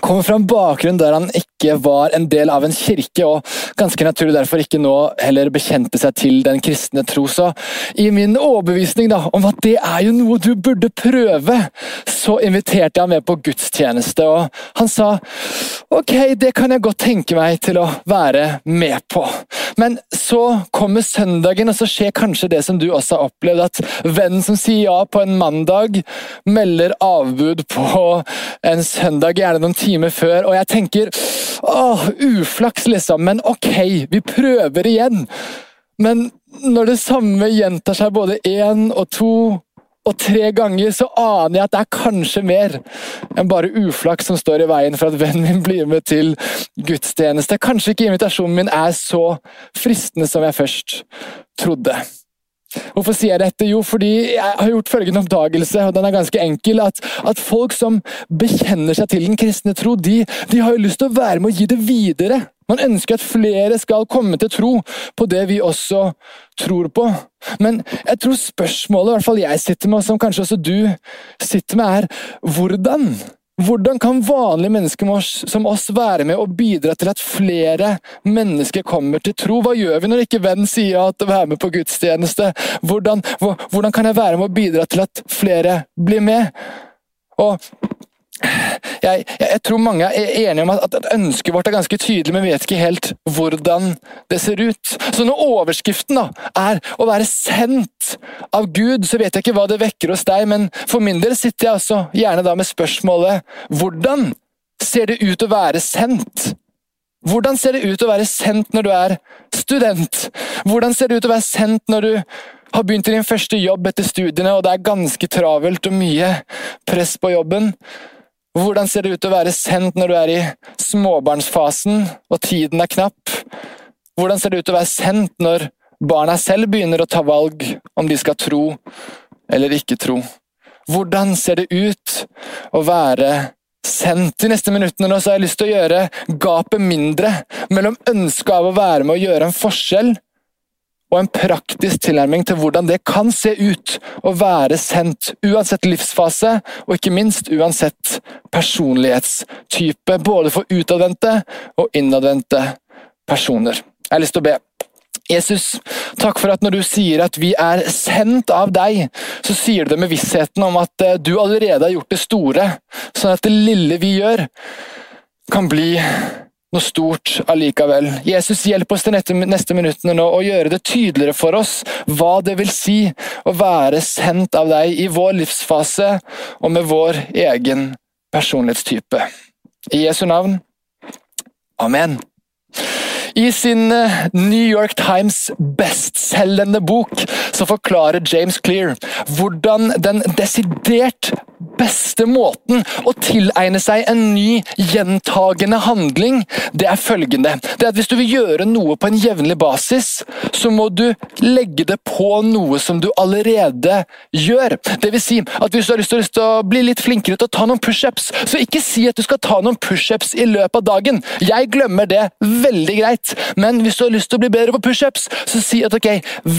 kommer fra en bakgrunn der han ikke var en del av en kirke, og ganske naturlig derfor ikke nå heller bekjente seg til den kristne tro. Så i min overbevisning da, om at det er jo noe du burde prøve, så inviterte jeg ham med på gudstjeneste, og han sa ok, det kan jeg godt tenke meg til å være med på. Men så kommer søndagen, og så skjer kanskje det som du også har opplevd, at vennen som sier ja på en mandag, melder avbud på en søndag, gjerne noen timer før, og jeg tenker åh, uflaks, liksom, men ok, vi prøver igjen. Men når det samme gjentar seg både én og to og tre ganger, så aner jeg at det er kanskje mer enn bare uflaks som står i veien for at vennen min blir med til gudstjeneste. Kanskje ikke invitasjonen min er så fristende som jeg først trodde. Hvorfor sier jeg dette? Jo, fordi jeg har gjort følgende oppdagelse, og den er ganske enkel. At, at folk som bekjenner seg til den kristne tro, de, de har jo lyst til å være med å gi det videre. Man ønsker at flere skal komme til tro på det vi også tror på. Men jeg tror spørsmålet i hvert fall jeg sitter med, og som kanskje også du sitter med, er hvordan? Hvordan kan vanlige mennesker som oss være med og bidra til at flere mennesker kommer til tro? Hva gjør vi når ikke venn sier at å være med på gudstjeneste? Hvordan, hvordan kan jeg være med og bidra til at flere blir med? Og jeg, jeg, tror mange er enige om at, at ønsket vårt er ganske tydelig, men vi vet ikke helt hvordan det ser ut. Så når overskriften da, er å være sendt av Gud, så vet jeg ikke hva det vekker hos deg, men for min del sitter jeg også gjerne da med spørsmålet hvordan ser det ut å være sendt? Hvordan ser det ut å være sendt når du er student? Hvordan ser det ut å være sendt når du har begynt din første jobb etter studiene, og det er ganske travelt og mye press på jobben? Hvordan ser det ut å være sendt når du er i småbarnsfasen og tiden er knapp? Hvordan ser det ut å være sendt når barna selv begynner å ta valg om de skal tro eller ikke tro? Hvordan ser det ut å være sendt? De neste minuttene nå så har jeg lyst til å gjøre gapet mindre mellom ønsket av å være med å gjøre en forskjell og en praktisk tilnærming til hvordan det kan se ut å være sendt, uansett livsfase og ikke minst uansett personlighetstype, både for utadvendte og innadvendte personer. Jeg har lyst til å be. Jesus, takk for at når du sier at vi er sendt av deg, så sier du det med vissheten om at eh, du allerede har gjort det store, sånn at det lille vi gjør, kan bli noe stort allikevel. Jesus, hjelp oss de neste minuttene nå å gjøre det tydeligere for oss hva det vil si å være sendt av deg i vår livsfase og med vår egen personlighetstype. I Jesu navn. Amen. I sin eh, New York Times bestselgende bok så forklarer James Clear hvordan den desidert beste måten å tilegne seg en ny, gjentagende handling, det er følgende. Det er at Hvis du vil gjøre noe på en jevnlig basis, så må du legge det på noe som du allerede gjør. Det vil si at hvis du har lyst til, å bli litt flinkere til å ta noen pushups, så ikke si at du skal ta noen pushups i løpet av dagen. Jeg glemmer det veldig greit, men hvis du har lyst til å bli bedre på pushups, så si at ok,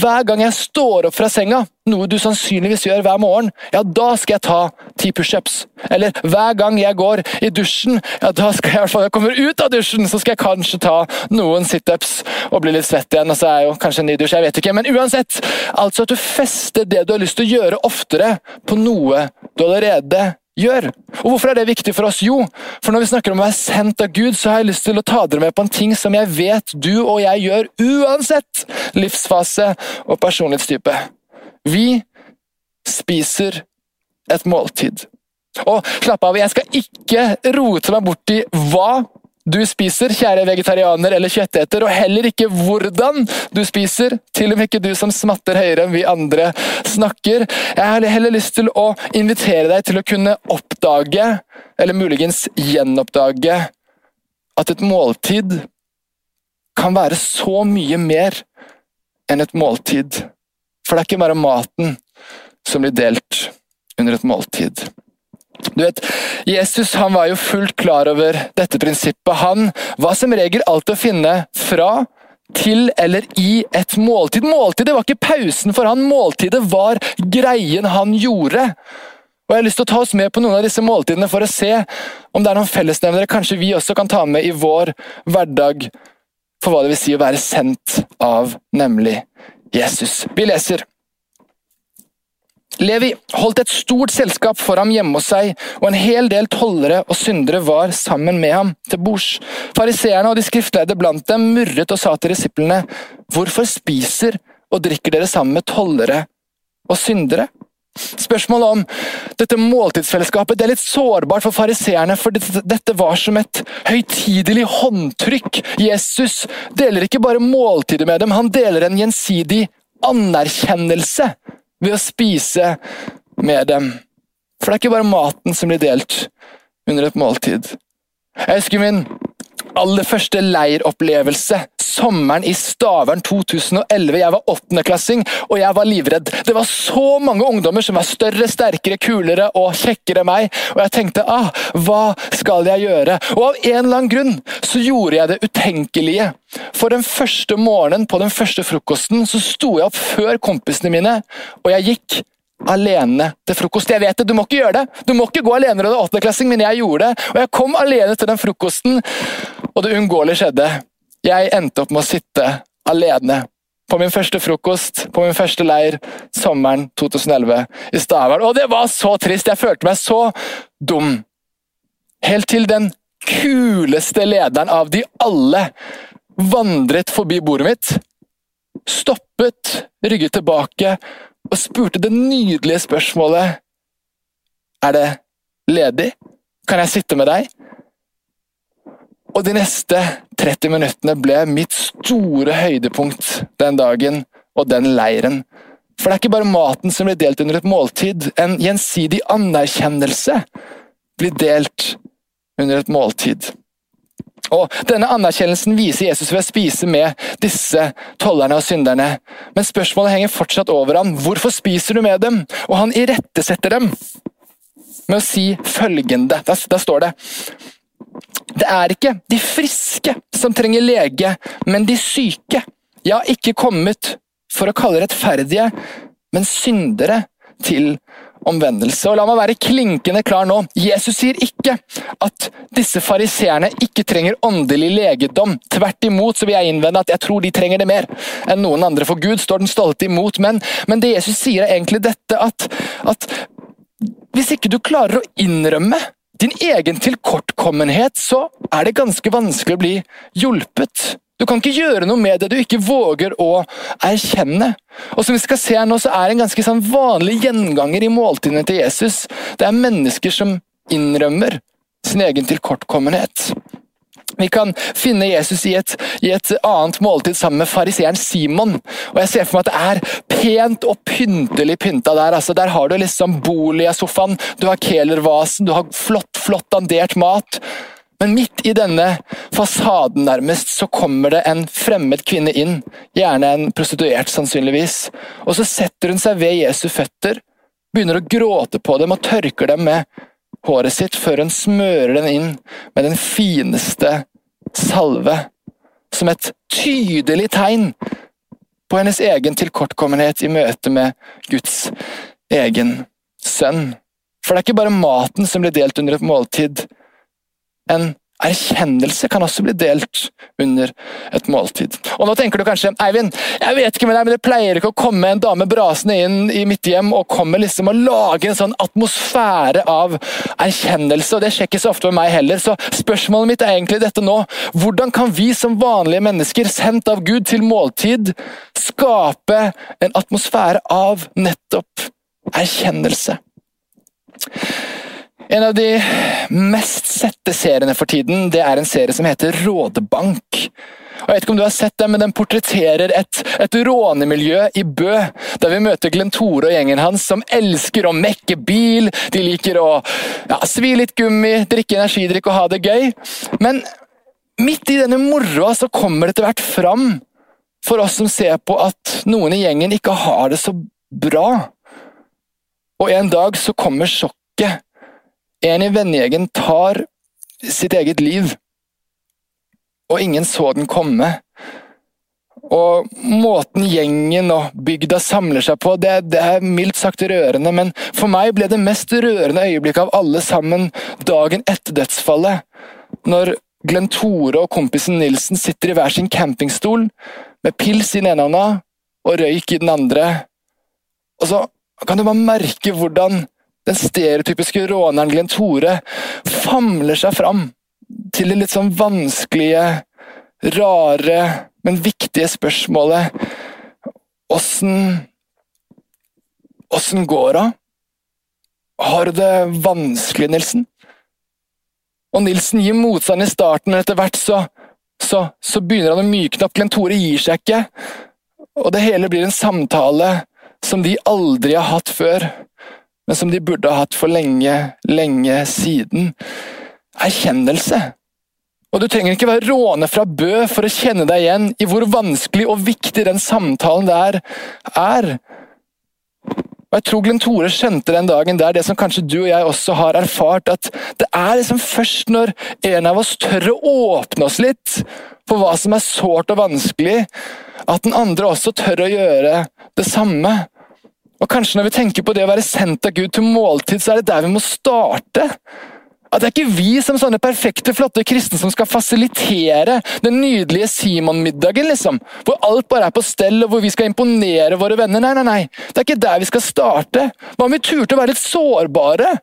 hver gang jeg står opp fra senga, noe du sannsynligvis gjør hver morgen, ja, da skal jeg ta ti pushups. Eller hver gang jeg går i dusjen, ja, da skal jeg i hvert fall jeg kommer ut av dusjen, så skal jeg kanskje ta noen situps og bli litt svett igjen. Og så er jeg jo kanskje en ny dusj, jeg vet ikke. Men uansett, altså at du fester det du har lyst til å gjøre oftere, på noe du allerede gjør. Og Hvorfor er det viktig for oss? Jo, for når vi snakker om å være sendt av Gud, så har jeg lyst til å ta dere med på en ting som jeg vet du og jeg gjør uansett livsfase og personlighetstype. Vi spiser et måltid. Og slapp av, jeg skal ikke rote meg bort i hva du spiser, kjære vegetarianer eller kjøtteter, og heller ikke hvordan du spiser, til og med ikke du som smatter høyere enn vi andre snakker. Jeg har heller lyst til å invitere deg til å kunne oppdage, eller muligens gjenoppdage, at et måltid kan være så mye mer enn et måltid. For det er ikke bare maten som blir delt under et måltid. Du vet, Jesus han var jo fullt klar over dette prinsippet. Han var som regel alltid å finne fra, til eller i et måltid. Måltidet var ikke pausen for han, måltidet var greien han gjorde. Og Jeg har lyst til å ta oss med på noen av disse måltidene for å se om det er noen fellesnevnere kanskje vi også kan ta med i vår hverdag for hva det vil si å være sendt av nemlig Jesus. Vi leser Levi holdt et stort selskap for ham hjemme hos seg, og en hel del tollere og syndere var sammen med ham til bords. Fariseerne og de skriftleide blant dem murret og sa til disiplene, Hvorfor spiser og drikker dere sammen med tollere og syndere? Spørsmålet om dette måltidsfellesskapet det er litt sårbart for fariseerne, for dette var som et høytidelig håndtrykk. Jesus deler ikke bare måltidet med dem, han deler en gjensidig anerkjennelse ved å spise med dem. For det er ikke bare maten som blir delt under et måltid. Jeg husker min aller første leiropplevelse sommeren i Stavern 2011. Jeg var åttendeklassing, og jeg var livredd. Det var så mange ungdommer som var større, sterkere, kulere og kjekkere enn meg, og jeg tenkte ah, hva skal jeg gjøre? Og av en eller annen grunn så gjorde jeg det utenkelige. For den første morgenen på den første frokosten så sto jeg opp før kompisene mine, og jeg gikk alene til frokost. Jeg vet det, du må ikke gjøre det! Du må ikke gå alene når du er åttendeklassing, men jeg gjorde det. Og jeg kom alene til den frokosten, og det uunngåelige skjedde. Jeg endte opp med å sitte alene på min første frokost på min første leir sommeren 2011 i Stavern. Og det var så trist! Jeg følte meg så dum. Helt til den kuleste lederen av de alle vandret forbi bordet mitt, stoppet, rygget tilbake og spurte det nydelige spørsmålet Er det ledig? Kan jeg sitte med deg? Og de neste 30 minuttene ble mitt store høydepunkt den dagen og den leiren. For det er ikke bare maten som blir delt under et måltid. En gjensidig anerkjennelse blir delt under et måltid. Og Denne anerkjennelsen viser Jesus ved å spise med disse tollerne og synderne. Men spørsmålet henger fortsatt over ham. Hvorfor spiser du med dem? Og han irettesetter dem med å si følgende. Der, der står det Det er ikke de friske som trenger lege, men de syke. Jeg har ikke kommet for å kalle rettferdige, men syndere til omvendelse. Og La meg være klinkende klar nå. Jesus sier ikke at disse fariseerne ikke trenger åndelig legedom. Tvert imot så vil jeg innvende at jeg tror de trenger det mer enn noen andre. For Gud står den stolte imot. Men, men det Jesus sier er egentlig dette at, at hvis ikke du klarer å innrømme din egen tilkortkommenhet, så er det ganske vanskelig å bli hjulpet. Du kan ikke gjøre noe med det du ikke våger å erkjenne. Og som vi skal se her nå, så er det en ganske sånn vanlig gjenganger i måltidene til Jesus. Det er mennesker som innrømmer sin egen tilkortkommenhet. Vi kan finne Jesus i et, i et annet måltid sammen med fariseeren Simon. Og Jeg ser for meg at det er pent og pyntelig pynta der. Altså, der har du liksom Bolia-sofaen, du har Kelervasen, du har flott, flott dandert mat. Men midt i denne fasaden nærmest, så kommer det en fremmed kvinne inn. Gjerne en prostituert, sannsynligvis. Og så setter hun seg ved Jesu føtter, begynner å gråte på dem og tørker dem med håret sitt før hun smører den inn med den fineste salve. Som et tydelig tegn på hennes egen tilkortkommenhet i møte med Guds egen sønn. For det er ikke bare maten som blir delt under et måltid. En erkjennelse kan også bli delt under et måltid. Og Nå tenker du kanskje Eivind, jeg vet ikke med deg, men det pleier ikke å komme en dame brasende inn i mitt hjem og komme liksom og lage en sånn atmosfære av erkjennelse. og Det skjer ikke så ofte med meg heller. Så spørsmålet mitt er egentlig dette nå. Hvordan kan vi som vanlige mennesker, sendt av Gud til måltid, skape en atmosfære av nettopp erkjennelse? En av de mest sette seriene for tiden, det er en serie som heter Rådebank. Og jeg vet ikke om du har sett den, men Den portretterer et, et rånemiljø i Bø, der vi møter Glenn Tore og gjengen hans, som elsker å mekke bil. De liker å ja, svi litt gummi, drikke energidrikk og ha det gøy. Men midt i denne moroa så kommer det etter hvert fram for oss som ser på at noen i gjengen ikke har det så bra. Og en dag så kommer sjokket. En i vennegjengen tar sitt eget liv. Og ingen så den komme. Og måten gjengen og bygda samler seg på, det, det, er mildt sagt rørende, men for meg ble det mest rørende øyeblikket av alle sammen dagen etter dødsfallet. Når Glenn Tore og kompisen Nilsen sitter i hver sin campingstol med pils i den ene hånda og røyk i den andre. Og så kan du bare merke hvordan den stereotypiske råneren Glenn Tore famler seg fram til det litt sånn vanskelige, rare, men viktige spørsmålet Åssen Åssen går det? Har du det vanskelig, Nilsen? Og Nilsen gir motstand i starten, men etter hvert så, så, så begynner han å mykne opp. Glenn Tore gir seg ikke. Og det hele blir en samtale som de aldri har hatt før, men som de burde ha hatt for lenge, lenge siden. Erkjennelse. Og du trenger ikke være råne fra Bø for å kjenne deg igjen i hvor vanskelig og viktig den samtalen der er. Og Jeg tror Glenn Tore skjønte den dagen der det som kanskje du og jeg også har erfart, at det er liksom først når en av oss tør å åpne oss litt for hva som er sårt og vanskelig, at den andre også tør å gjøre det samme. Og Kanskje når vi tenker på det å være sendt av Gud til måltid, så er det der vi må starte. At det er ikke vi som sånne perfekte, flotte kristne som skal fasilitere den nydelige Simon-middagen, liksom. Hvor alt bare er på stell, og hvor vi skal imponere våre venner. Nei, nei, nei. Det er ikke der vi skal starte. Hva om vi turte å være litt sårbare?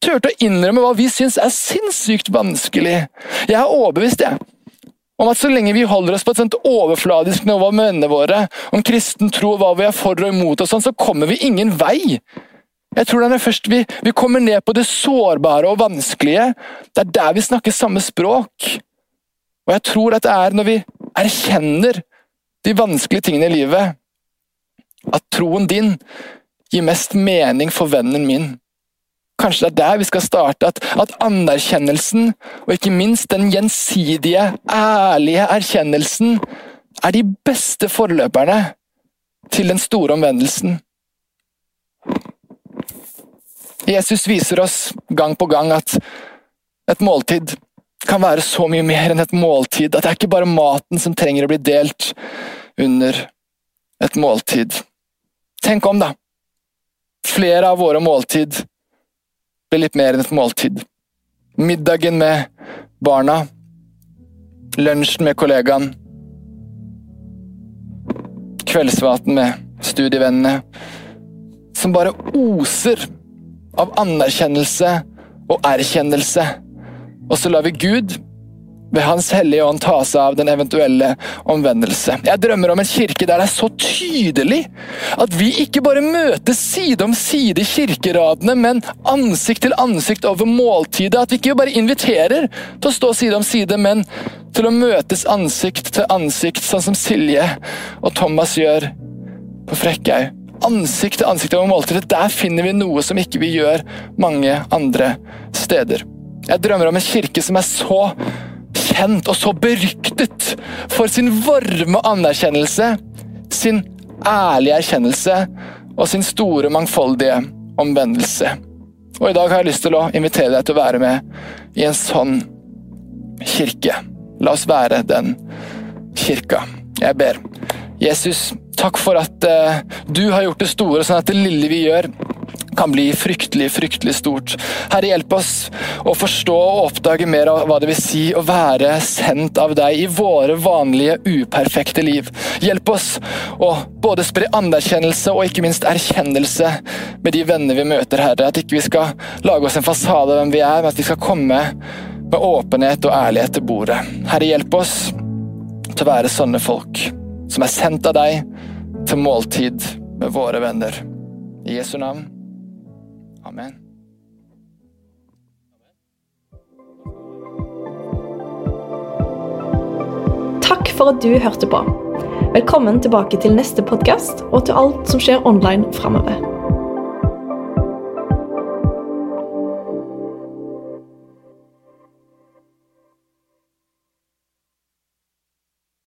Turte å innrømme hva vi syns er sinnssykt vanskelig? Jeg er overbevist, jeg om at så lenge vi holder oss på et sånt overfladisk nivå med vennene våre, om kristen tro og hva vi er for og imot, og sånn, så kommer vi ingen vei. Jeg tror det er først vi, vi kommer ned på det sårbare og vanskelige, det er der vi snakker samme språk. Og jeg tror at det er når vi erkjenner de vanskelige tingene i livet, at troen din gir mest mening for vennen min. Kanskje det er der vi skal starte. At, at, anerkjennelsen, og ikke minst den gjensidige, ærlige erkjennelsen, er de beste forløperne til den store omvendelsen. Jesus viser oss gang på gang at et måltid kan være så mye mer enn et måltid. At det er ikke bare maten som trenger å bli delt under et måltid. Tenk om, da. Flere av våre måltid blir litt mer enn et måltid. Middagen med barna. Lunsjen med kollegaen. Kveldsvaten med studievennene. Som bare oser av anerkjennelse og erkjennelse. Og så lar vi Gud ved Hans hellige ånd ta seg av den eventuelle omvendelse. Jeg drømmer om en kirke der det er så tydelig at vi ikke bare møtes side om side i kirkeradene, men ansikt til ansikt over måltidet. At vi ikke bare inviterer til å stå side om side, men til å møtes ansikt til ansikt, sånn som Silje og Thomas gjør på Frekkhaug. Ansikt til ansikt over måltidet. Der finner vi noe som ikke vi gjør mange andre steder. Jeg drømmer om en kirke som er så kjent og så beryktet for sin varme anerkjennelse, sin ærlige erkjennelse og sin store, mangfoldige omvendelse. Og I dag har jeg lyst til å invitere deg til å være med i en sånn kirke. La oss være den kirka. Jeg ber. Jesus, takk for at uh, du har gjort det store, sånn at det lille vi gjør, kan bli fryktelig, fryktelig stort. Herre, hjelp oss å forstå og oppdage mer av hva det vil si å være sendt av deg i våre vanlige, uperfekte liv. Hjelp oss å både spre anerkjennelse og ikke minst erkjennelse med de venner vi møter, Herre. At ikke vi skal lage oss en fasade av hvem vi er, men at vi skal komme med åpenhet og ærlighet til bordet. Herre, hjelp oss til å være sånne folk som er sendt av deg til måltid med våre venner. I Jesu navn. Amen. Takk for at du hørte på. Velkommen tilbake til neste podkast og til alt som skjer online framover.